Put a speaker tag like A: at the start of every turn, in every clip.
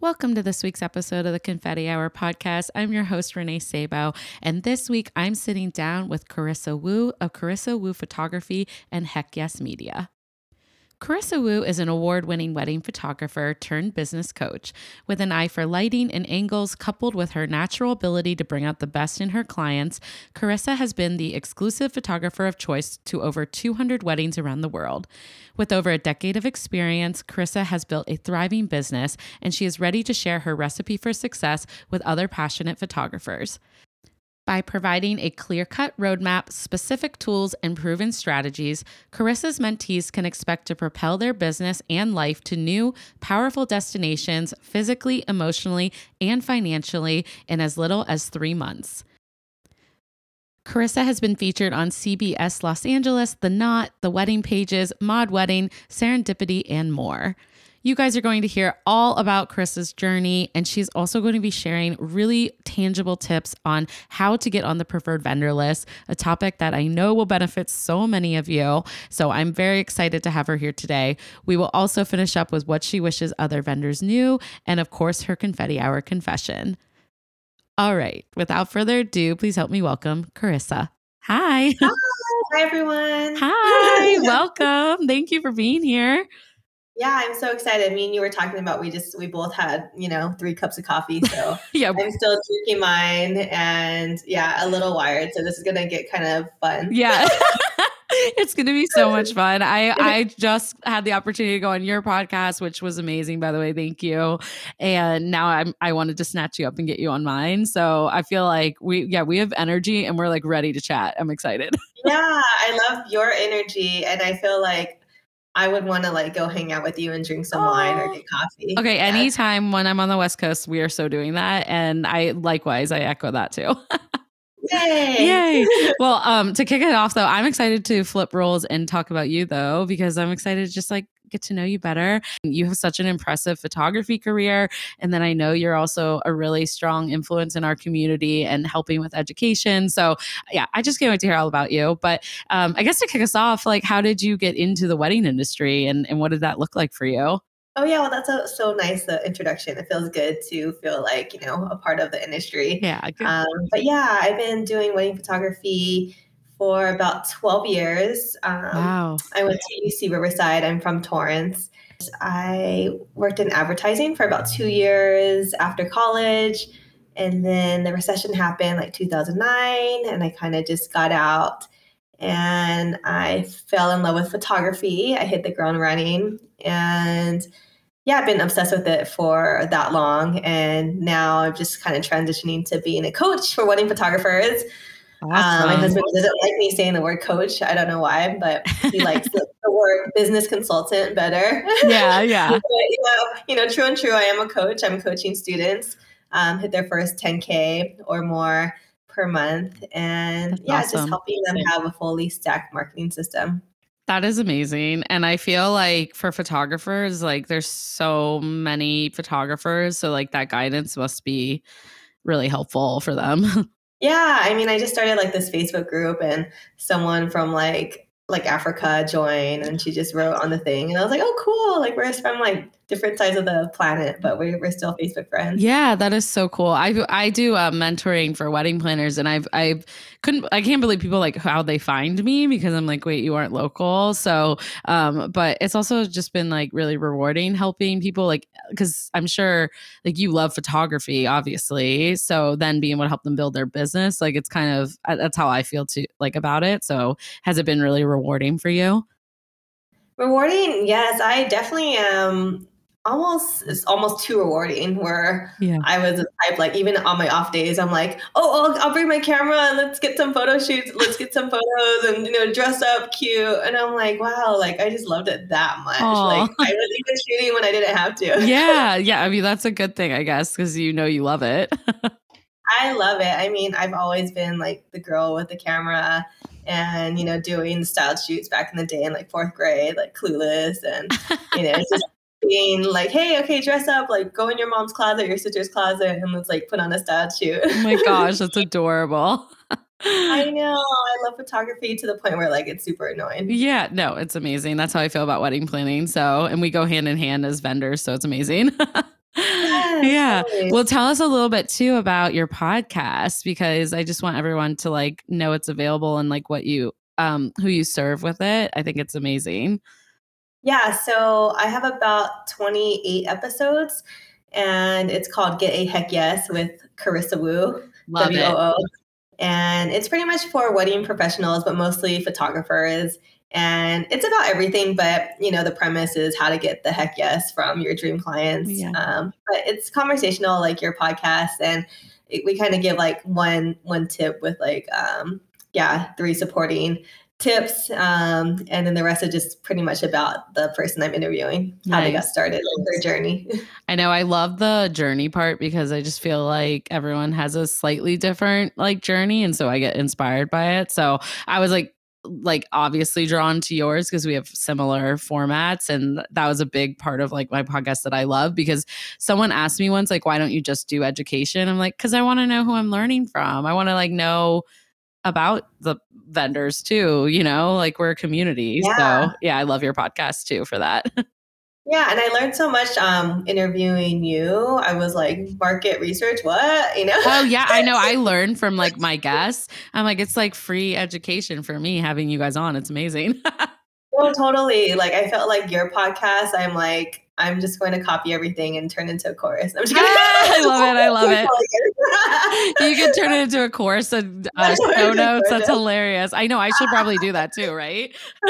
A: Welcome to this week's episode of the Confetti Hour podcast. I'm your host, Renee Sabo, and this week I'm sitting down with Carissa Woo of Carissa Woo Photography and Heck Yes Media. Carissa Woo is an award winning wedding photographer turned business coach. With an eye for lighting and angles, coupled with her natural ability to bring out the best in her clients, Carissa has been the exclusive photographer of choice to over 200 weddings around the world. With over a decade of experience, Carissa has built a thriving business and she is ready to share her recipe for success with other passionate photographers by providing a clear cut roadmap, specific tools, and proven strategies, Carissa's mentees can expect to propel their business and life to new, powerful destinations physically, emotionally, and financially in as little as three months. Carissa has been featured on CBS Los Angeles, The Knot, The Wedding Pages, Mod Wedding, Serendipity, and more. You guys are going to hear all about Chris's journey, and she's also going to be sharing really tangible tips on how to get on the preferred vendor list, a topic that I know will benefit so many of you. So I'm very excited to have her here today. We will also finish up with what she wishes other vendors knew, and of course, her confetti hour confession. All right, without further ado, please help me welcome Carissa. Hi.
B: Hi, Hi everyone.
A: Hi, welcome. Thank you for being here.
B: Yeah, I'm so excited. I mean, you were talking about we just we both had you know three cups of coffee, so yeah, I'm still drinking mine, and yeah, a little wired. So this is gonna get kind of fun.
A: Yeah. it's going to be so much fun. I I just had the opportunity to go on your podcast, which was amazing, by the way. Thank you. And now I'm I wanted to snatch you up and get you on mine. So I feel like we yeah we have energy and we're like ready to chat. I'm excited.
B: Yeah, I love your energy, and I feel like I would want to like go hang out with you and drink some oh. wine or get coffee.
A: Okay, yeah. anytime when I'm on the West Coast, we are so doing that, and I likewise I echo that too.
B: Yay!
A: Yay! Well, um, to kick it off though, I'm excited to flip roles and talk about you though because I'm excited to just like get to know you better. You have such an impressive photography career. And then I know you're also a really strong influence in our community and helping with education. So, yeah, I just can't wait to hear all about you. But um, I guess to kick us off, like, how did you get into the wedding industry and, and what did that look like for you?
B: Oh yeah, well that's a, so nice the introduction. It feels good to feel like you know a part of the industry.
A: Yeah.
B: Um, but yeah, I've been doing wedding photography for about 12 years. Um,
A: wow.
B: I went to UC Riverside. I'm from Torrance. I worked in advertising for about two years after college. And then the recession happened like 2009, and I kind of just got out and I fell in love with photography. I hit the ground running. And yeah, I've been obsessed with it for that long. And now I'm just kind of transitioning to being a coach for wedding photographers. Awesome. Um, my husband doesn't like me saying the word coach. I don't know why, but he likes the, the, word business consultant better.
A: Yeah, yeah. but,
B: you, know, you know, true and true. I am a coach. I'm coaching students um, hit their first 10k or more per month, and That's yeah, awesome. just helping them have a fully stacked marketing system.
A: That is amazing. And I feel like for photographers, like there's so many photographers. So like that guidance must be really helpful for them.
B: Yeah, I mean, I just started like this Facebook group, and someone from like like Africa joined, and she just wrote on the thing, and I was like, oh, cool! Like we're from like different sides of the planet, but we're, we're still Facebook friends.
A: Yeah, that is so cool. I I do uh, mentoring for wedding planners, and I've I couldn't I can't believe people like how they find me because I'm like, wait, you aren't local. So, um, but it's also just been like really rewarding helping people like because I'm sure like you love photography, obviously. So then being able to help them build their business, like it's kind of uh, that's how I feel too like about it. So has it been really rewarding for you?
B: Rewarding, yes, I definitely am almost it's almost too rewarding where yeah. I was type like even on my off days I'm like oh I'll, I'll, bring my camera and let's get some photo shoots let's get some photos and you know dress up cute and I'm like wow like I just loved it that much Aww. like I was even shooting when I didn't have to
A: yeah yeah I mean that's a good thing I guess because you know you love it
B: I love it I mean I've always been like the girl with the camera and you know doing style shoots back in the day in like fourth grade like clueless and you know it's just being like, hey, okay, dress up, like go in your mom's closet, your sister's closet, and let's like put on a statue.
A: oh my gosh, that's adorable.
B: I know. I love photography to the point where like it's super annoying.
A: Yeah, no, it's amazing. That's how I feel about wedding planning. So, and we go hand in hand as vendors, so it's amazing. Yes, yeah. Totally. Well, tell us a little bit too about your podcast because I just want everyone to like know it's available and like what you um who you serve with it. I think it's amazing.
B: Yeah, so I have about 28 episodes, and it's called Get a Heck Yes with Carissa Woo.
A: Love W-O-O. It.
B: And it's pretty much for wedding professionals, but mostly photographers. And it's about everything, but you know, the premise is how to get the heck yes from your dream clients. Yeah. Um, but it's conversational, like your podcast, and it, we kind of give like one one tip with like um, yeah, three supporting tips um, and then the rest is just pretty much about the person i'm interviewing how they got started their journey.
A: I know i love the journey part because i just feel like everyone has a slightly different like journey and so i get inspired by it. So i was like like obviously drawn to yours because we have similar formats and that was a big part of like my podcast that I love because someone asked me once like why don't you just do education? I'm like cuz I want to know who I'm learning from. I want to like know about the vendors too, you know, like we're a community. Yeah. So yeah, I love your podcast too for that.
B: Yeah, and I learned so much um, interviewing you. I was like, market research, what? You know?
A: Oh yeah, I know. I learned from like my guests. I'm like, it's like free education for me having you guys on. It's amazing.
B: oh, totally. Like I felt like your podcast. I'm like, I'm just going to copy everything and turn into a course. I'm just.
A: Ah, I love it. I love it. you can turn it into a course and uh, show notes. That's hilarious. I know. I should probably do that too, right?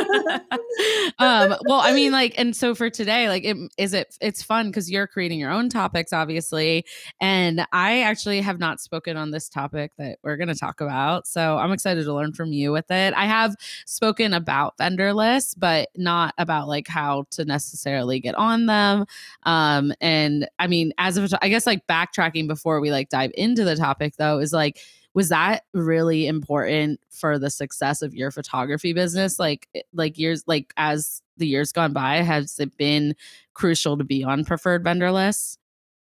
A: um, well, I mean, like, and so for today, like, it, is it? It's fun because you're creating your own topics, obviously, and I actually have not spoken on this topic that we're going to talk about. So I'm excited to learn from you with it. I have spoken about vendor lists, but not about like how to necessarily get on them them. Um, and I mean, as of I guess like backtracking before we like dive into the topic though, is like, was that really important for the success of your photography business? Like, eh, like years, like as the years gone by, has it been crucial to be on preferred vendor lists?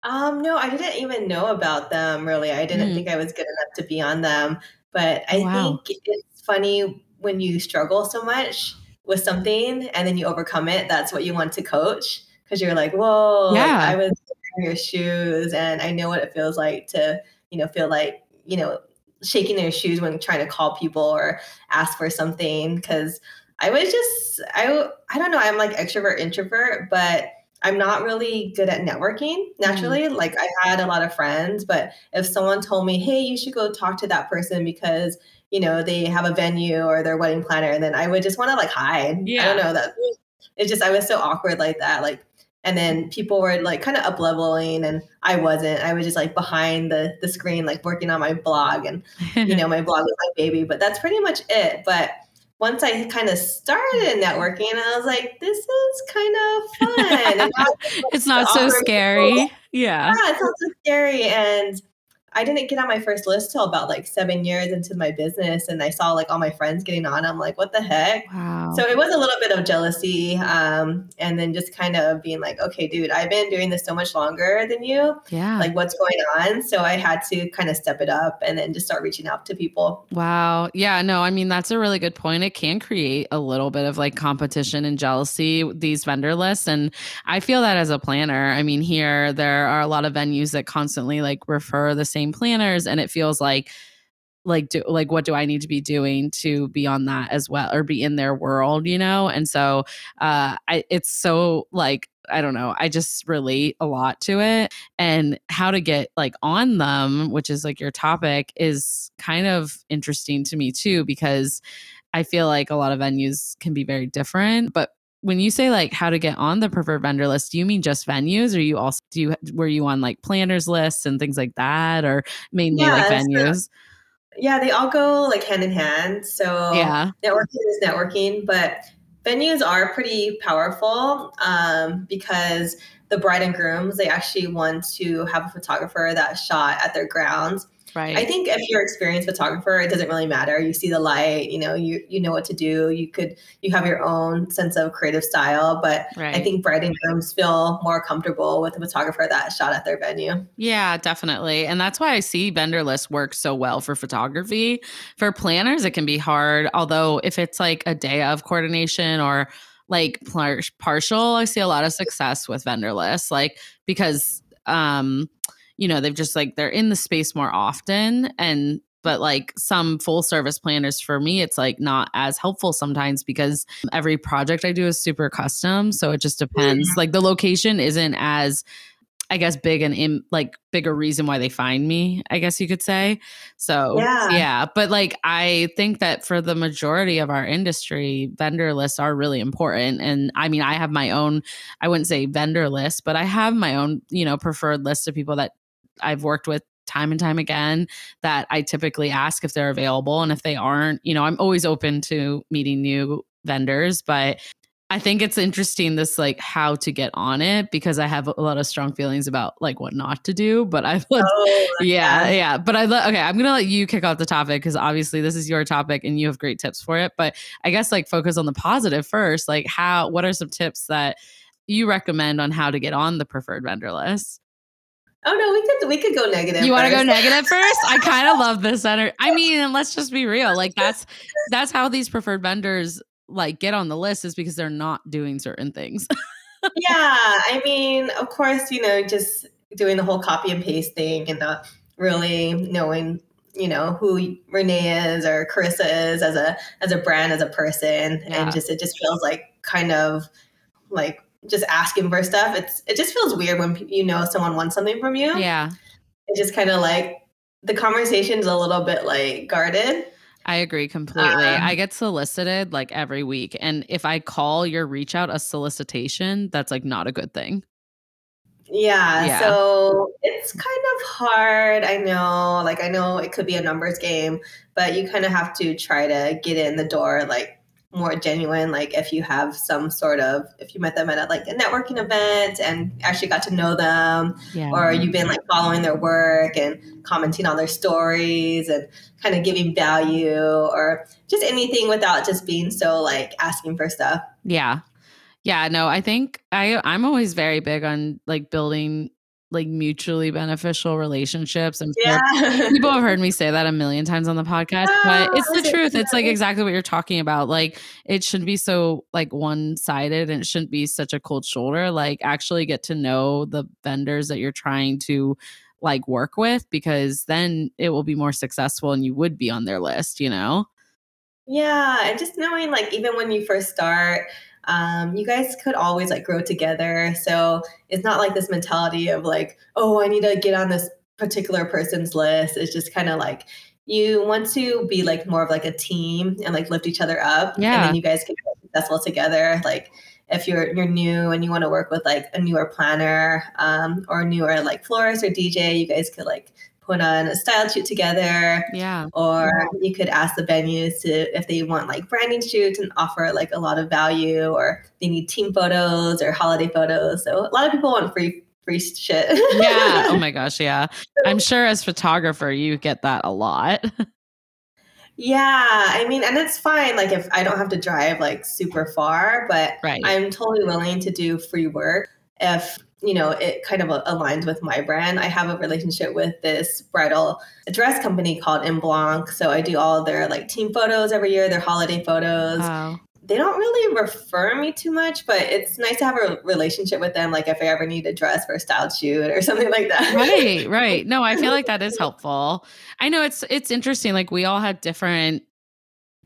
B: Um, no, I didn't even know about them really. I didn't mm. think I was good enough to be on them. But I wow. think it's funny when you struggle so much with something and then you overcome it. That's what you want to coach because you're like, whoa, yeah. Like, I was in your shoes and I know what it feels like to, you know, feel like, you know, shaking their shoes when trying to call people or ask for something. Cause I was just, I, I don't know, I'm like extrovert, introvert, but I'm not really good at networking naturally. Mm. Like I had a lot of friends, but if someone told me, hey, you should go talk to that person because you know they have a venue or their wedding planner, and then I would just want to like hide. Yeah. I don't know that. It's just I was so awkward like that. Like and then people were like kind of up leveling and i wasn't. I was just like behind the the screen like working on my blog and you know my blog was my baby but that's pretty much it. But once i kind of started networking i was like this is kind of fun
A: it's not so scary. yeah.
B: Yeah it's not so scary. And I didn't get on my first list till about like seven years into my business, and I saw like all my friends getting on. I'm like, what the heck? Wow. So it was a little bit of jealousy, um, and then just kind of being like, okay, dude, I've been doing this so much longer than you.
A: Yeah.
B: Like, what's going on? So I had to kind of step it up and then just start reaching out to people.
A: Wow. Yeah. No, I mean that's a really good point. It can create a little bit of like competition and jealousy these vendor lists, and I feel that as a planner. I mean, here there are a lot of venues that constantly like refer the same same planners and it feels like like do like what do I need to be doing to be on that as well or be in their world, you know? And so uh I it's so like I don't know, I just relate a lot to it and how to get like on them, which is like your topic is kind of interesting to me too because I feel like a lot of venues can be very different, but when you say like how to get on the preferred vendor list, do you mean just venues or you also do you were you on like planners lists and things like that or mainly yeah, like venues? So,
B: yeah, they all go like hand in hand. So
A: yeah,
B: networking is networking, but venues are pretty powerful um, because the bride and grooms they actually want to have a photographer that shot at their grounds
A: Right.
B: I think if you're an experienced photographer, it doesn't really matter. You see the light, you know, you you know what to do. You could you have your own sense of creative style, but right. I think bride and grooms feel more comfortable with a photographer that shot at their venue.
A: Yeah, definitely. And that's why I see vendor lists work so well for photography. For planners, it can be hard. Although if it's like a day of coordination or like partial, I see a lot of success with vendor lists, like because um you know they've just like they're in the space more often and but like some full service planners for me it's like not as helpful sometimes because every project i do is super custom so it just depends mm-hmm. like the location isn't as i guess big and in like bigger reason why they find me i guess you could say so yeah. yeah but like i think that for the majority of our industry vendor lists are really important and i mean i have my own i wouldn't say vendor list but i have my own you know preferred list of people that I've worked with time and time again that I typically ask if they're available. And if they aren't, you know, I'm always open to meeting new vendors, but I think it's interesting this like how to get on it because I have a lot of strong feelings about like what not to do. But I, oh, yeah, yeah. But I let okay. I'm gonna let you kick off the topic because obviously this is your topic and you have great tips for it. But I guess like focus on the positive first. Like how? What are some tips that you recommend on how to get on the preferred vendor list?
B: Oh no, we could we could go negative.
A: You want to go negative first? I kind of love this center. I mean, let's just be real. Like that's that's how these preferred vendors like get on the list is because they're not doing certain things.
B: yeah, I mean, of course, you know, just doing the whole copy and paste thing and not really knowing, you know, who Renee is or Carissa is as a as a brand, as a person, yeah. and just it just feels like kind of like just asking for stuff. It's it just feels weird when you know someone wants something from you.
A: Yeah.
B: It just kind of like the conversation's a little bit like guarded.
A: I agree completely. Um, I get solicited like every week. And if I call your reach out a solicitation, that's like not a good thing.
B: Yeah, yeah, So it's kind of hard. I know, like, I know it could be a numbers game, but you kind of have to try to get in the door, like, more mm-hmm. genuine like if you have some sort of if you met them at a, like a networking event and actually got to know them yeah. or you've been like following their work and commenting on their stories and kind of giving value or just anything without just being so like asking for stuff.
A: Yeah. Yeah no i think i i'm always very big on like building like mutually beneficial relationships. And yeah. people have heard me say that a million times on the podcast, but it's the truth. It's like exactly what you're talking about. Like it shouldn't be so like one sided and it shouldn't be such a cold shoulder. Like actually get to know the vendors that you're trying to like work with because then it will be more successful and you would be on their list, you know?
B: Yeah. And just knowing like even when you first start, um, you guys could always like grow together. So it's not like this mentality of like, oh, I need to get on this particular person's list. It's just kind of like you want to be like more of like a team and like lift each other up.
A: Yeah.
B: And then you guys can be successful together. Like if you're you're new and you want to work with like a newer planner um, or newer like florist or DJ, you guys could like put on a style shoot together.
A: Yeah.
B: Or you could ask the venues to if they want like branding shoots and offer like a lot of value or they need team photos or holiday photos. So a lot of people want free free shit.
A: yeah. Oh my gosh, yeah. I'm sure as photographer you get that a lot.
B: Yeah, I mean, and it's fine. Like if I don't have to drive like super far, but
A: right.
B: I'm totally willing to do free work if you know, it kind of aligns with my brand. I have a relationship with this bridal dress company called In Blanc. So I do all their like team photos every year, their holiday photos.
A: Wow.
B: They don't really refer me too much, but it's nice to have a relationship with them. Like if I ever need a dress for a style shoot or something like that.
A: Right, right. No, I feel like that is helpful. I know it's it's interesting. Like we all had different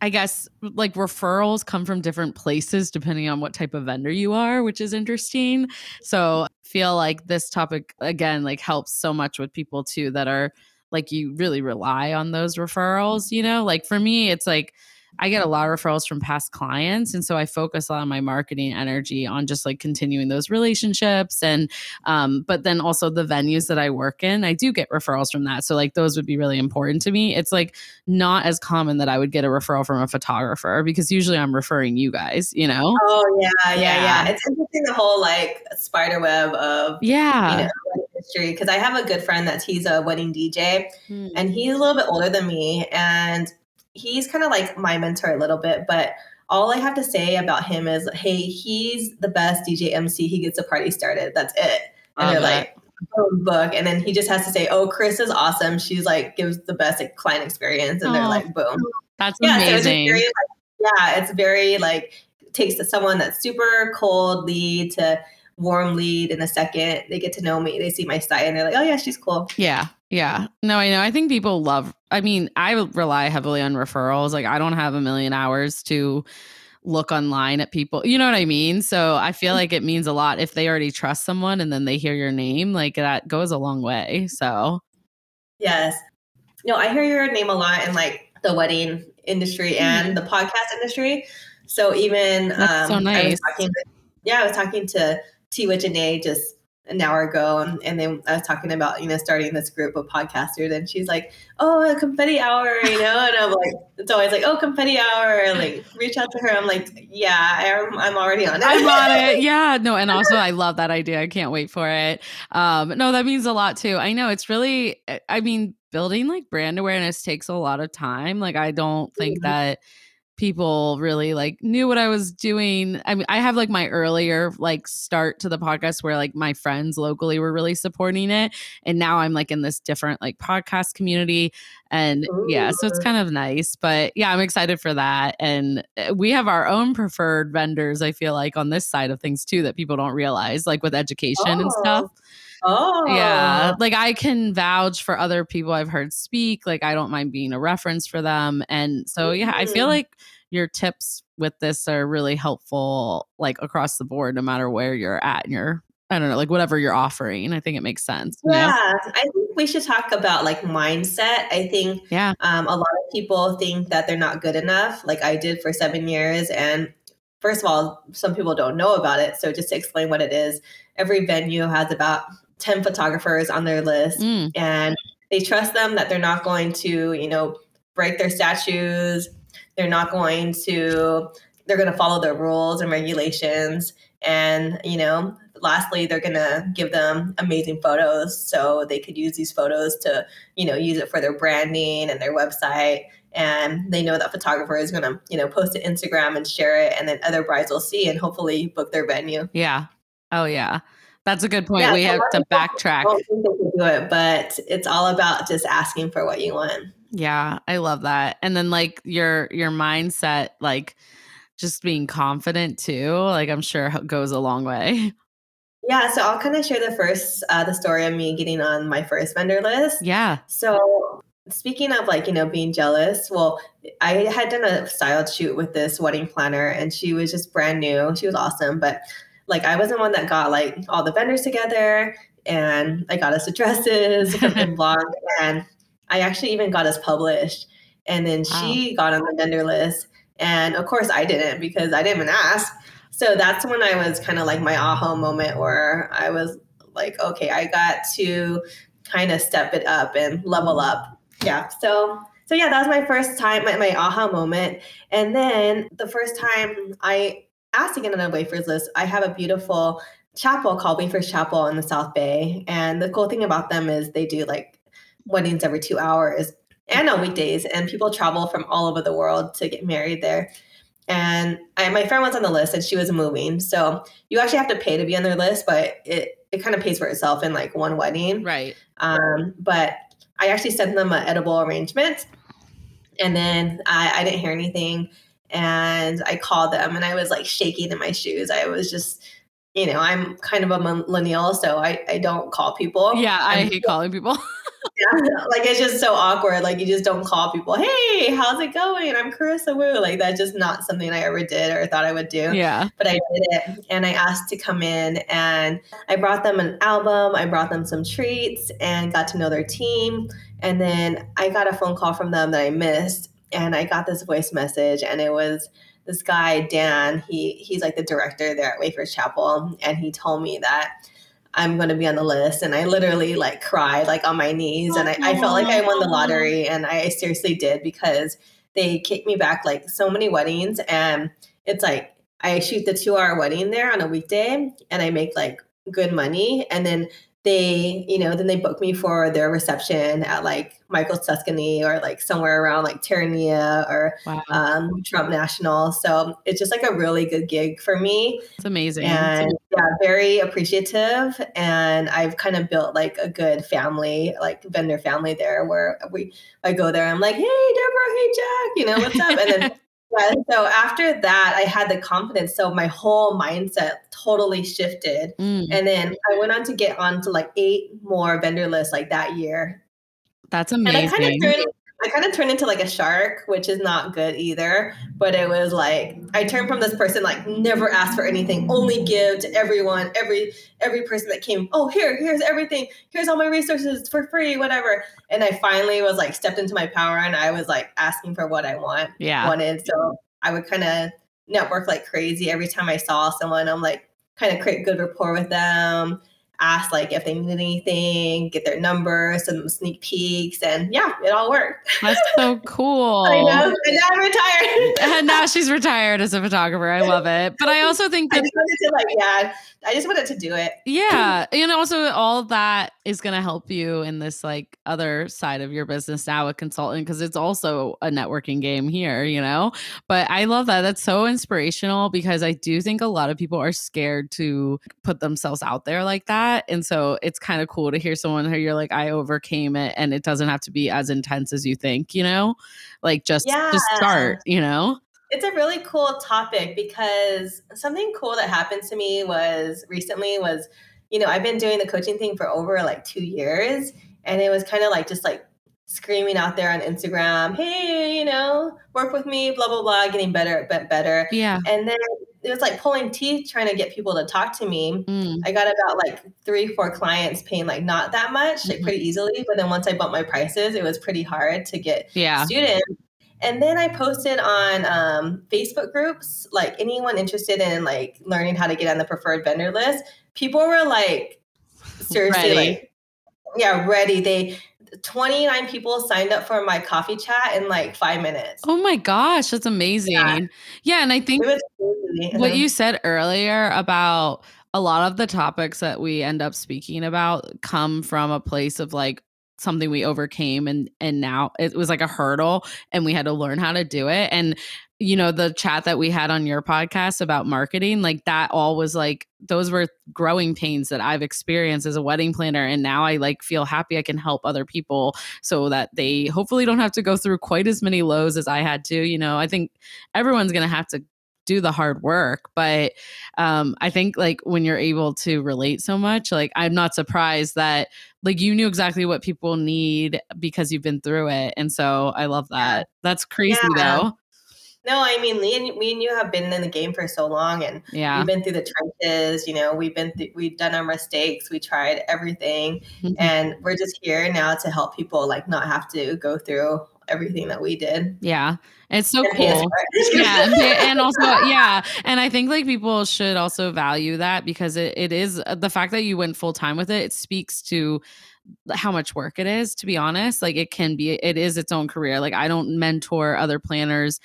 A: I guess like referrals come from different places depending on what type of vendor you are, which is interesting. So I feel like this topic again like helps so much with people too that are like you really rely on those referrals, you know? Like for me it's like I get a lot of referrals from past clients. And so I focus a lot of my marketing energy on just like continuing those relationships. And, um, but then also the venues that I work in, I do get referrals from that. So like those would be really important to me. It's like not as common that I would get a referral from a photographer because usually I'm referring you guys, you know?
B: Oh, yeah, yeah, yeah. yeah. It's interesting the whole like spider web of,
A: yeah.
B: You know, history because I have a good friend that's he's a wedding DJ hmm. and he's a little bit older than me and he's kind of like my mentor a little bit, but all I have to say about him is, hey, he's the best DJ MC. He gets the party started. That's it. And they're like, boom, book. And then he just has to say, oh, Chris is awesome. She's like, gives the best like, client experience. And oh, they're like, boom.
A: That's yeah, amazing. So
B: it's very, like, yeah, it's very like, takes someone that's super cold lead to warm lead in a second. They get to know me. They see my style and they're like, oh, yeah, she's cool.
A: Yeah. Yeah. No, I know. I think people love, I mean, I rely heavily on referrals. Like, I don't have a million hours to look online at people. You know what I mean? So I feel mm. like it means a lot if they already trust someone and then they hear your name. Like, that goes a long way. So,
B: yes. No, I hear your name a lot in like the wedding industry and mm-hmm. the podcast industry. So even
A: um, so nice.
B: I was talking to, yeah, I was talking to T Witch and A just an hour ago and, and then I was talking about, you know, starting this group of podcasters and she's like, Oh, a confetti hour, you know? And I'm like, it's always like, oh, confetti hour. And like reach out to her. I'm like, yeah, I'm, I'm already on it.
A: I'm on it. Yeah. No. And also I love that idea. I can't wait for it. Um, no, that means a lot too. I know it's really, I mean, building like brand awareness takes a lot of time. Like I don't think mm-hmm. that people really like knew what I was doing. I mean, I have like my earlier like start to the podcast where like my friends locally were really supporting it. And now I'm like in this different like podcast community. And Ooh. yeah, so it's kind of nice. But yeah, I'm excited for that. And eh, we have our own preferred vendors, I feel like, on this side of things too, that people don't realize, like with education oh. and stuff.
B: Oh.
A: Yeah. Like I can vouch for other people I've heard speak. Like I don't mind being a reference for them. And so, yeah, I feel mm. like your tips with this are really helpful, like across the board, no matter where you're at in your I don't know, like whatever you're offering. I think it makes sense.
B: Yeah, know? I think we should talk about like mindset. I think
A: yeah,
B: um, a lot of people think that they're not good enough, like I did for seven years. And first of all, some people don't know about it. So just to explain what it is, every venue has about 10 photographers on their list mm. and they trust them that they're not going to, you know, break their statues. They're not going to, they're going to follow the rules and regulations. And, you know, lastly, they're going to give them amazing photos so they could use these photos to, you know, use it for their branding and their website. And they know that photographer is going to, you know, post to Instagram and share it. And then other brides will see and hopefully book their venue.
A: Yeah. Oh, yeah. That's a good point. Yeah, we have to backtrack.
B: do it, but it's all about just asking for what you want.
A: Yeah, I love that. And then like your your mindset, like just being confident too. Like I'm sure goes a long way.
B: Yeah, so I'll kind of share the first uh, the story of me getting on my first vendor list.
A: Yeah.
B: So speaking of like you know being jealous well i had done a styled shoot with this wedding planner and she was just brand new she was awesome but like I was the one that got like all the vendors together and I got us addresses and blog and I actually even got us published. And then wow. she got on the vendor list. And of course I didn't because I didn't even ask. So that's when I was kind of like my aha moment where I was like, okay, I got to kind of step it up and level up. Yeah. So so yeah, that was my first time, my, my aha moment. And then the first time I asked to get on a Wayfarers list, I have a beautiful chapel called Wayfarers Chapel in the South Bay. And the cool thing about them is they do like weddings every two hours and on weekdays. And people travel from all over the world to get married there. And I, my friend was on the list and she was moving. So you actually have to pay to be on their list, but it, it kind of pays for itself in like one wedding.
A: Right.
B: Um, but I actually sent them an edible arrangement. And then I, I didn't hear anything and I called them and I was like shaking in my shoes. I was just, you know, I'm kind of a millennial, so I, I don't call people.
A: Yeah, I I'm, hate calling people.
B: yeah, like it's just so awkward. Like you just don't call people, hey, how's it going? I'm Carissa Woo. Like that's just not something I ever did or thought I would do.
A: Yeah.
B: But I did it and I asked to come in and I brought them an album, I brought them some treats and got to know their team. And then I got a phone call from them that I missed and I got this voice message, and it was this guy Dan. He he's like the director there at Wayfarers Chapel, and he told me that I'm going to be on the list. And I literally like cried like on my knees, and I, I felt like I won the lottery, and I seriously did because they kicked me back like so many weddings, and it's like I shoot the two hour wedding there on a weekday, and I make like good money, and then they, you know, then they book me for their reception at like Michael's Tuscany or like somewhere around like Terranea or wow. um, Trump National. So it's just like a really good gig for me.
A: It's amazing.
B: And yeah, very appreciative. And I've kind of built like a good family, like vendor family there where we, I go there, I'm like, hey, Deborah, hey, Jack, you know, what's up? And then yeah, so after that, I had the confidence. So my whole mindset totally shifted. Mm. And then I went on to get on to like eight more vendor lists like that year.
A: That's amazing. And I
B: kind of turned I kind of turned into like a shark, which is not good either. But it was like I turned from this person like never ask for anything, only give to everyone, every every person that came. Oh, here, here's everything. Here's all my resources for free, whatever. And I finally was like stepped into my power, and I was like asking for what I want,
A: yeah,
B: wanted. So I would kind of network like crazy every time I saw someone. I'm like kind of create good rapport with them ask like if they need anything, get their number, some sneak peeks, and yeah, it all worked.
A: That's so cool.
B: I know. And now I'm retired.
A: and now she's retired as a photographer. I love it. But I also think that
B: I just wanted to like, yeah, I just wanted to do it.
A: Yeah. And also all that is gonna help you in this like other side of your business now, a consultant, because it's also a networking game here, you know? But I love that. That's so inspirational because I do think a lot of people are scared to put themselves out there like that that. And so it's kind of cool to hear someone who you're like, I overcame it and it doesn't have to be as intense as you think, you know? Like just yeah. just start, you know?
B: It's a really cool topic because something cool that happened to me was recently was, you know, I've been doing the coaching thing for over like two years. And it was kind of like just like screaming out there on Instagram, hey, you know, work with me, blah, blah, blah, getting better, but better.
A: Yeah.
B: And then it was like pulling teeth trying to get people to talk to me. Mm. I got about like three, four clients paying like not that much, mm-hmm. pretty easily. But then once I bumped my prices, it was pretty hard to get
A: yeah.
B: students. And then I posted on um, Facebook groups, like anyone interested in like learning how to get on the preferred vendor list. People were like, seriously, ready. like, yeah, ready. They 29 people signed up for my coffee chat in like five minutes.
A: Oh my gosh, that's amazing. Yeah, yeah and I think what you said earlier about a lot of the topics that we end up speaking about come from a place of like something we overcame and and now it was like a hurdle and we had to learn how to do it and you know the chat that we had on your podcast about marketing like that all was like those were growing pains that i've experienced as a wedding planner. And now i like feel happy i can help other people so that they hopefully don't have to go through quite as many lows as i had to you know? I think everyone's going to have to do the hard work but um i think like when you're able to relate so much like i'm not surprised that like you knew exactly what people need because you've been through it. And so i love that. That's crazy yeah. though
B: no, I mean, Lee and me and you have been in the game for so long, and
A: yeah,
B: we've been through the trenches. You know, we've been th- we've done our mistakes. We tried everything, mm-hmm. and we're just here now to help people like not have to go through everything that we did.
A: Yeah. It's so cool. yeah. And also, yeah. And I think like people should also value that because it, it is uh, the fact that you went full time with it, it speaks to how much work it is to be honest like it can be it is its own career like i don't mentor other planners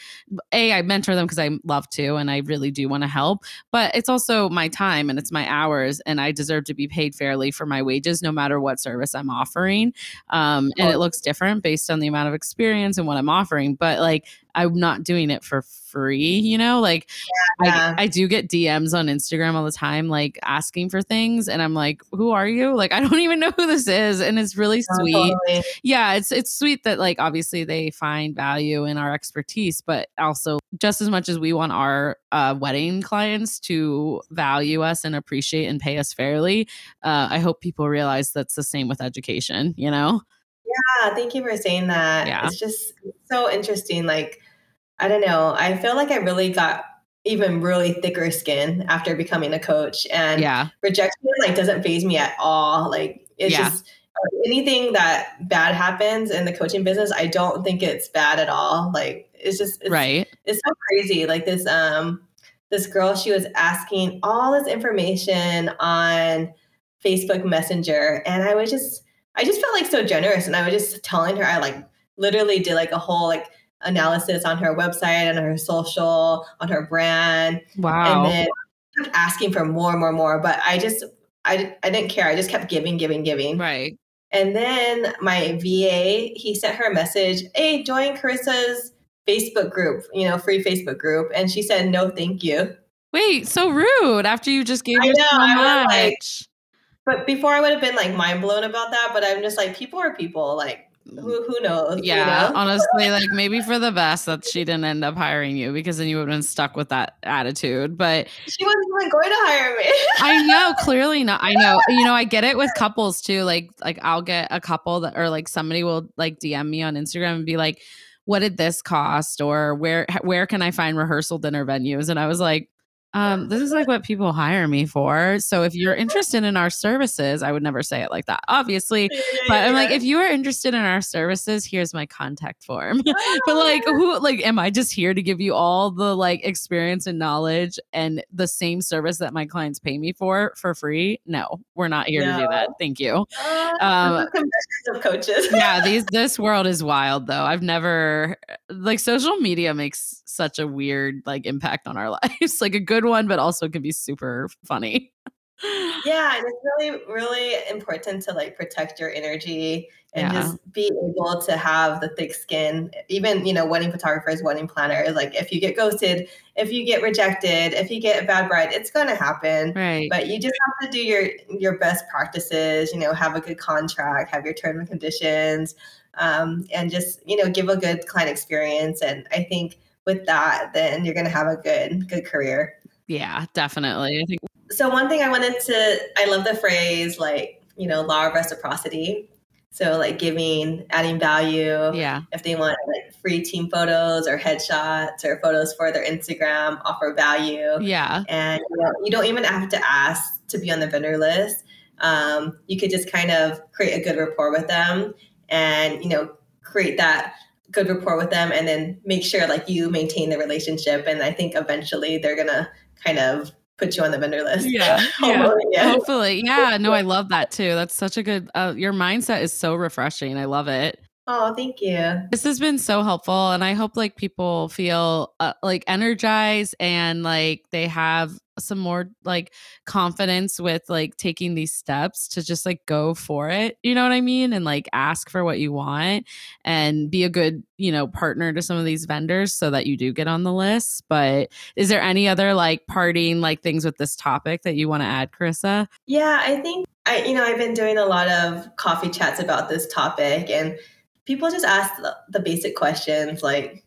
A: a i mentor them because i love to and i really do want to help but it's also my time and it's my hours and i deserve to be paid fairly for my wages no matter what service i'm offering um, and it looks different based on the amount of experience and what i'm offering but like I'm not doing it for free, you know? Like yeah. I, I do get DMs on Instagram all the time, like asking for things. And I'm like, who are you? Like, I don't even know who this is. And it's really oh, sweet. Totally. Yeah, it's it's sweet that like obviously they find value in our expertise, but also just as much as we want our uh, wedding clients to value us and appreciate and pay us fairly, uh, I hope people realize that's the same with education, you know?
B: Yeah, thank you for saying that. Yeah. It's just so interesting. Like, I don't know. I feel like I really got even really thicker skin after becoming a coach. And
A: yeah.
B: rejection like doesn't faze me at all. Like it's yeah. just anything that bad happens in the coaching business, I don't think it's bad at all. Like it's just it's,
A: right.
B: It's so crazy. Like this um this girl, she was asking all this information on Facebook Messenger, and I was just I just felt like so generous, and I was just telling her I like literally did like a whole like analysis on her website and her social on her brand.
A: Wow.
B: And then asking for more and more and more, but I just I I didn't care. I just kept giving, giving, giving.
A: Right.
B: And then my VA, he sent her a message, "Hey, join Carissa's Facebook group, you know, free Facebook group." And she said, "No, thank you."
A: Wait, so rude after you just gave
B: I
A: her
B: know,
A: so
B: I
A: much.
B: was like- But before I would have been like mind blown about that, but I'm just like, people are people. Like, who who knows? you
A: yeah,
B: know?
A: honestly, like maybe for the best that she didn't end up hiring you because then you would have been stuck with that attitude. But
B: she wasn't even going to hire me.
A: I know clearly not. I know, you know, I get it with couples too. Like, like I'll get a couple that, or like somebody will like DM me on Instagram and be like, "What did this cost?" or "Where where can I find rehearsal dinner venues?" And I was like, um, "This is like what people hire me for." So if you're interested in our services, I would never say it like that, obviously. But I'm like, if you are interested in our services, here's my contact form. but like who like am i just here to give you all the like experience and knowledge and the same service that my clients pay me for for free no we're not here to do that thank you
B: Uh,
A: Um,
B: of coaches.
A: yeah these this world is wild though i've never like social media makes such a weird like impact on our lives like a good one but also can be super funny
B: yeah and it's really really important to like protect your energy and
A: Yeah.
B: just be able to have the thick skin even you know wedding photographers wedding planners like if you get ghosted if you get rejected if you get a bad bride it's going to happen
A: right
B: but you just have to do your your best practices you know have a good contract have your terms and conditions um, and just you know give a good client experience and i think with that then you're going to have a good good career
A: yeah definitely i think
B: so one thing I wanted to I love the phrase like, you know, law of reciprocity. So like giving, adding value.
A: yeah
B: If they want like free team photos or headshots or photos for their Instagram, offer value.
A: yeah
B: And you, know, you don't even have to ask to be on the vendor list. Um, you could just kind of create a good rapport with them and, you know, create that good rapport with them and then make sure like you maintain the relationship. And I think eventually they're gonna kind of put you on the vendor list.
A: Yeah, yeah.
B: Hopefully, yeah.
A: Hopefully. Yeah. No, I love that too. That's such a good, uh, your mindset is so refreshing. I love it.
B: Oh, thank you.
A: This has been so helpful. And I hope like people feel uh, like energized and like they have some more like confidence with like taking these steps to just like go for it. You know what I mean? And like ask for what you want and be a good, you know, partner to some of these vendors so that you do get on the list. But is there any other like parting like things with this topic that you want to add, Carissa?
B: Yeah, I think I, you know, I've been doing a lot of coffee chats about this topic, and people just ask the, the basic questions like,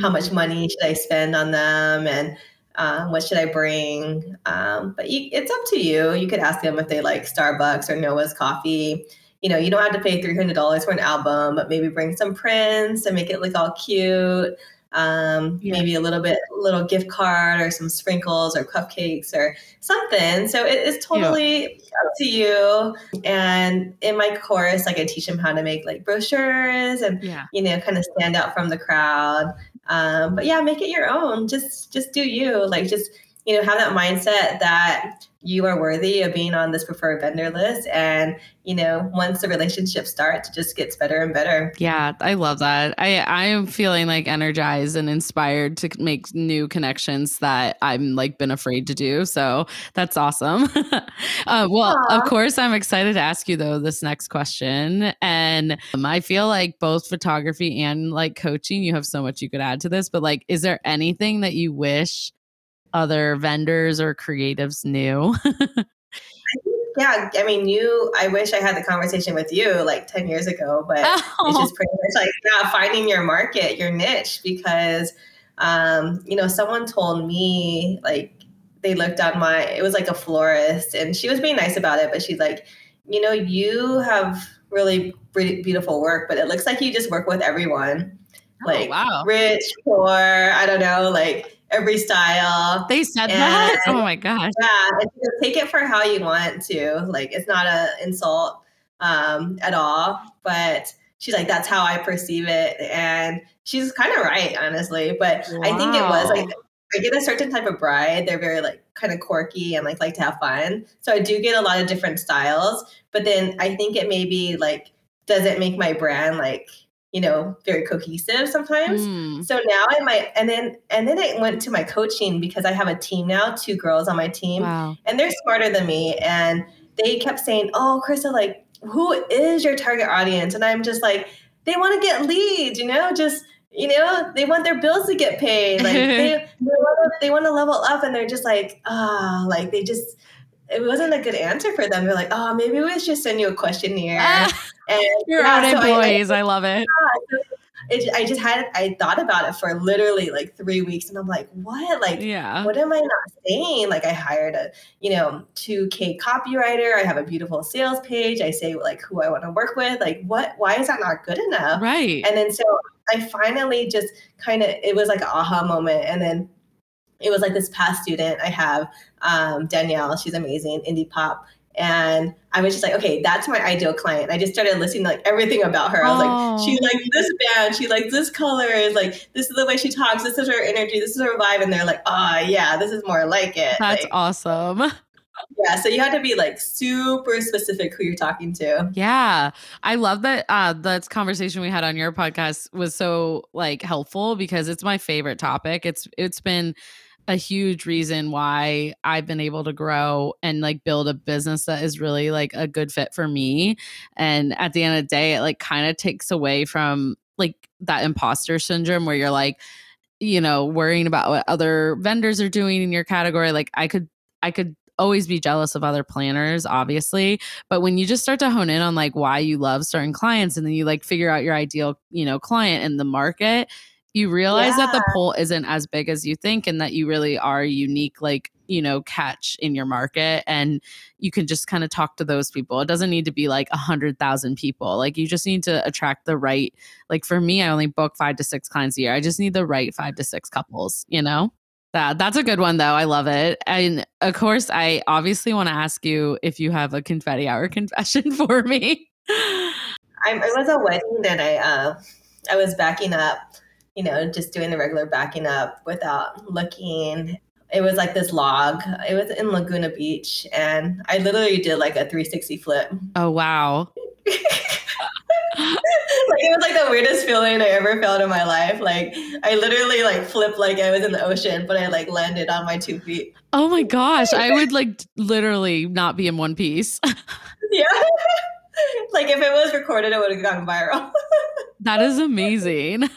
B: how much money should I spend on them, and um, what should I bring? Um, but you, it's up to you. You could ask them if they like Starbucks or Noah's coffee. You know, you don't have to pay three hundred dollars for an album, but maybe bring some prints and make it look all cute. Um,
A: Yeah.
B: maybe a little bit, little gift card or some sprinkles or cupcakes or something. So it's totally up to you. And in my course, like I teach them how to make like brochures and
A: Yeah.
B: you know kind of stand out from the crowd. Um, but yeah, make it your own. Just just do you. Like just you know have that mindset that you are worthy of being on this preferred vendor list and you know once the relationship starts it just gets better and better
A: Yeah, I love that. I I am feeling like energized and inspired to make new connections that I'm like been afraid to do. So that's awesome. uh, well, of course, I'm excited to ask you though this next question, and um, I feel like both photography and like coaching, you have so much you could add to this. But like, is there anything that you wish other vendors or creatives knew?
B: yeah i mean you i wish i had the conversation with you like 10 years ago but it's
A: Oh,
B: just pretty much like yeah finding your market your niche because um you know someone told me like they looked on my it was like a florist and she was being nice about it but she's like you know you have really beautiful work but it looks like you just work with everyone like
A: oh, wow.
B: rich poor i don't know like every style
A: They said that. Oh my gosh.
B: yeah, you take it for how you want to. Like, it's not an insult. um, at all. But she's like, that's how I perceive it. And she's kind of right, honestly. But wow. I think it was like, I get a certain type of bride. They're very like kind of quirky and like like to have fun. So I do get a lot of different styles. But then I think it maybe like doesn't make my brand like you know very cohesive sometimes mm. so now i might and then and then i went to my coaching because i have a team now two girls on my team wow. and they're smarter than me and they kept saying oh Carissa like who is your target audience and i'm just like they want to get leads you know just you know they want their bills to get paid like they, they want to level up and they're just like ah oh, like they just it wasn't a good answer for them. They're like, oh, maybe we should send you a questionnaire. Ah,
A: and your yeah, own so employees. I, I, love it.
B: Yeah, it. I just had, I thought about it for literally like three weeks and I'm like, what? Like, yeah. what am I not saying? Like I hired a, you know, 2K copywriter. I have a beautiful sales page. I say like who I want to work with. Like what, why is that not good enough?
A: Right.
B: And then so I finally just kind of, it was like an aha moment. And then it was like this past student I have, um, Danielle. She's amazing, indie pop. And I was just like, okay, that's my ideal client. I just started listening to like everything about her. I was oh. like, she likes this band, she likes this color, is like this is the way she talks, this is her energy, this is her vibe. And they're like, oh yeah, this is more like it.
A: That's
B: like,
A: awesome.
B: Yeah, so you had to be like super specific who you're talking to.
A: Yeah. I love that uh that conversation we had on your podcast was so like helpful because it's my favorite topic. It's it's been a huge reason why I've been able to grow and like build a business that is really like a good fit for me. And at the end of the day, it like kind of takes away from like that imposter syndrome where you're like, you know, worrying about what other vendors are doing in your category. Like I could, I could always be jealous of other planners, obviously. But when you just start to hone in on like why you love certain clients and then you like figure out your ideal, you know, client in the market, you realize yeah. that the pool isn't as big as you think and that you really are unique like you know catch in your market and you can just kind of talk to those people. It doesn't need to be like a hundred thousand people. Like you just need to attract the right like for me i only book five to six clients a year. I just need the right five to six couples you know? That that's a good one though. I love it. And of course i obviously want to ask you if you have a confetti hour confession for me.
B: I, it was a wedding that i uh i was backing up you know, just doing the regular backing up without looking. It was like this log. It was in Laguna Beach, and I literally did like a 360 flip.
A: Oh wow!
B: like it was like the weirdest feeling I ever felt in my life. Like I literally like flipped like I was in the ocean, but I like landed on my two feet.
A: Oh my gosh! I would like literally not be in one piece.
B: yeah. like if it was recorded, it would have gone viral.
A: that is amazing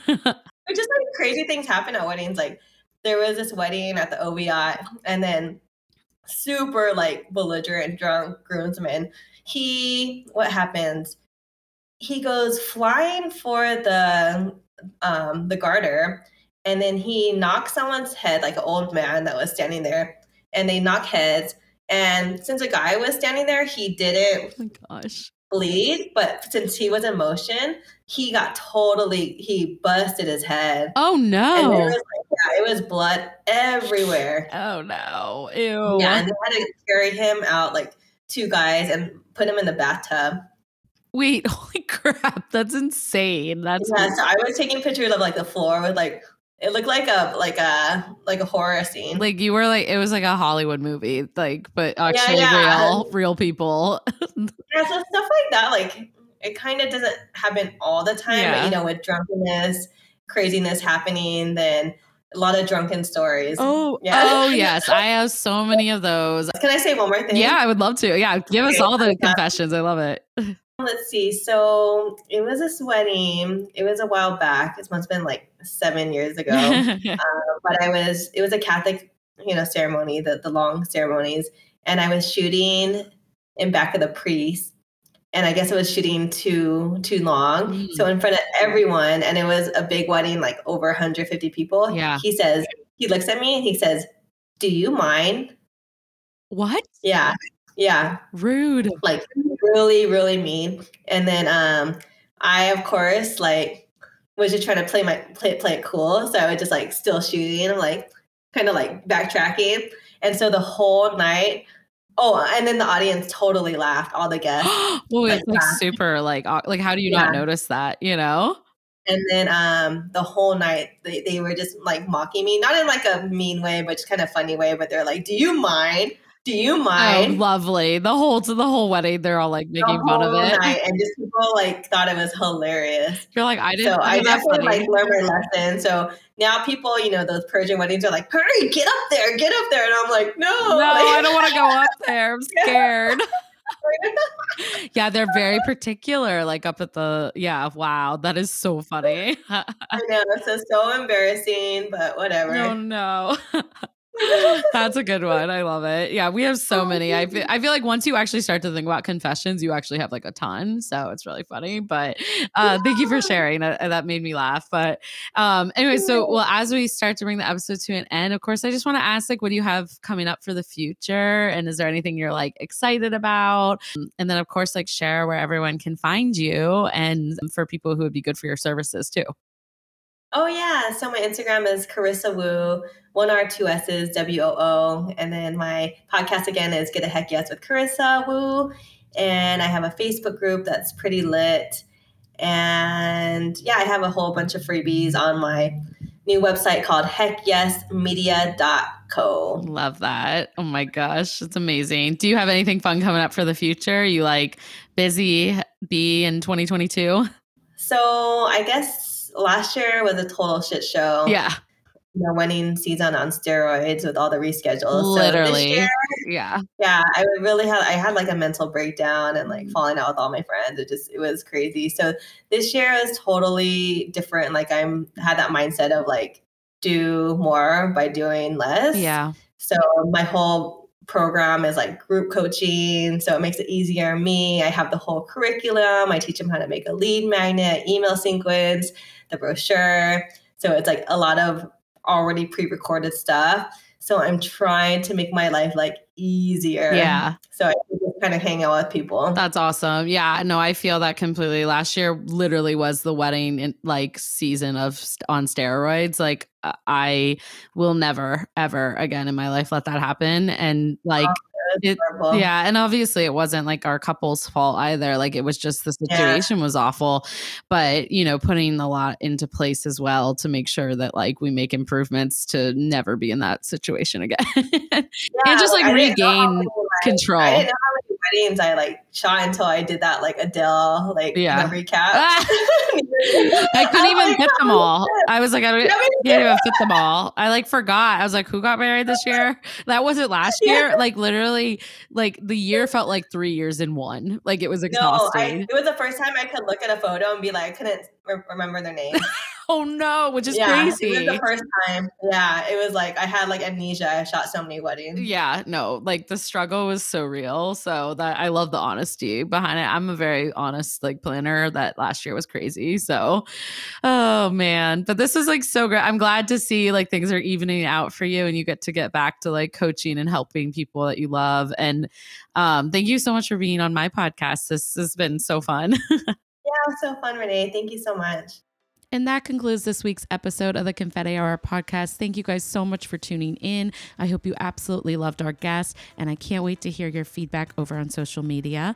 B: just like crazy things happen at weddings. Like there was this wedding at the OVI, and then super like belligerent drunk groomsman. He what happens? He goes flying for the um the garter and then he knocks someone's head like an old man that was standing there and they knock heads and since a guy was standing there he didn't
A: oh my gosh
B: bleed, but since he was in motion, he got totally he busted his head.
A: Oh no!
B: And was like, yeah, it was blood everywhere.
A: Oh no! Ew.
B: Yeah, and they had to carry him out like two guys and put him in the bathtub.
A: Wait, holy crap! That's insane. That's
B: yeah. So I was taking pictures of like the floor with like it looked like a like a like a horror scene.
A: Like you were like it was like a Hollywood movie, like but actually yeah, yeah. real real people.
B: yeah, so stuff like that, like it kind of doesn't happen all the time. Yeah. But you know, with drunkenness, craziness happening, then a lot of drunken stories.
A: Oh, yeah. oh yes, I have so many of those.
B: Can I say one more thing?
A: Yeah, I would love to. Yeah, give okay, us all the confessions. I love it.
B: Let's see. So it was a wedding. It was a while back. This must have been like seven years ago. uh, but I was. It was a Catholic, you know, ceremony. The the long ceremonies, and I was shooting in back of the priest. And I guess it was shooting too too long. Mm. So in front of everyone, and it was a big wedding, like over 150 people.
A: Yeah.
B: He says, he looks at me and he says, Do you mind?
A: What?
B: Yeah. Yeah.
A: Rude.
B: Like really, really mean. And then um I of course like was just trying to play my play play it cool. So I was just like still shooting, like kind of like backtracking. And so the whole night Oh, and then the audience totally laughed. All the guests.
A: well, it's like
B: laughed.
A: super like like how do you not notice that? You know?
B: And then um, the whole night they, they were just like mocking me, not in like a mean way, but just kind of funny way. But they're like, "Do you mind? Do you
A: Oh,
B: mind?"
A: lovely. The whole to the whole wedding, they're all like making fun of it.
B: night, and just people like thought it was hilarious.
A: You're like, I didn't
B: So I definitely like learned my lesson. So now people, you know, those Persian weddings are like, "Hurry, get up there, get up there," and I'm like, "No,
A: no, I don't want to go up there. I'm scared. yeah, they're very particular. Like up at the yeah. Wow, that is so funny.
B: I know it's just so embarrassing, but whatever.
A: no, no. That's a good one. I love it. Yeah, we have so
B: Oh,
A: many. I feel. I feel like once you actually start to think about confessions, you actually have like a ton. So it's really funny. But uh, thank you for sharing. That, that made me laugh. But um, anyway, so well, as we start to bring the episode to an end, of course, I just want to ask, like, what do you have coming up for the future? And is there anything you're like excited about? And then, of course, like share where everyone can find you and for people who would be good for your services too.
B: Oh yeah. So my Instagram is Carissa Woo, one R, two S's, W O O. And then my podcast again is Get a Heck Yes with Carissa Woo. And I have a Facebook group that's pretty lit. And yeah, I have a whole bunch of freebies on my new website called heckyesmedia.co.
A: Love that. Oh my gosh, it's amazing. Do you have anything fun coming up for the future? you like busy bee in 2022?
B: So I guess last year was a total shit show.
A: Yeah,
B: The winning season on steroids with all the reschedules.
A: Literally.
B: this year,
A: yeah.
B: yeah, I really had I had like a mental breakdown and
A: Mm.
B: like falling out with all my friends. It just it was crazy. So this year is totally different. Like I'm had that mindset of like do more by doing less.
A: Yeah.
B: So my whole program is like group coaching. So it makes it easier me. I have the whole curriculum. I teach them how to make a lead magnet, email sequence, the brochure. So it's like a lot of already pre-recorded stuff. So I'm trying to make my life like easier.
A: Yeah.
B: So I just kind of hang out with people.
A: That's awesome. Yeah, no, I feel that completely. Last year literally was the wedding in, like season of st- on steroids. Like uh, I will never ever again in my life let that happen and like it- Yeah, and obviously it wasn't like our couple's fault either. Like it was just the
B: Yeah.
A: situation was awful. But, you know, putting a lot into place as well to make sure that like we make improvements to never be in that situation again.
B: Yeah,
A: just, like,
B: I didn't know how
A: regain
B: many, like,
A: control.
B: I didn't know how many weddings I like shot until I did that like Adele like
A: Yeah.
B: recap.
A: I couldn't even
B: like,
A: fit them
B: "Oh,
A: all. I was like, I don't, can't even fit them all. I like forgot. I was like, who got married this year? That wasn't last
B: Yeah.
A: year. Like literally, like the year felt like three years in one. Like it was
B: No,
A: exhausting.
B: I, it was the first time I could look at a photo and be like, I couldn't re- remember their name.
A: Oh no, which is
B: yeah,
A: crazy.
B: it was the first time. Yeah, it was like I had like amnesia. I shot so many weddings.
A: Yeah, no, like the struggle was so real. So that I love the honesty behind it. I'm a very honest like planner that last year was crazy. So oh man. But this is like so great. I'm glad to see like things are evening out for you and you get to get back to like coaching and helping people that you love. And um thank you so much for being on my podcast. This has been so fun.
B: Yeah, so fun, Renee. Thank you so much.
A: And that concludes this week's episode of the Confetti Hour podcast. Thank you guys so much for tuning in. I hope you absolutely loved our guest, and I can't wait to hear your feedback over on social media.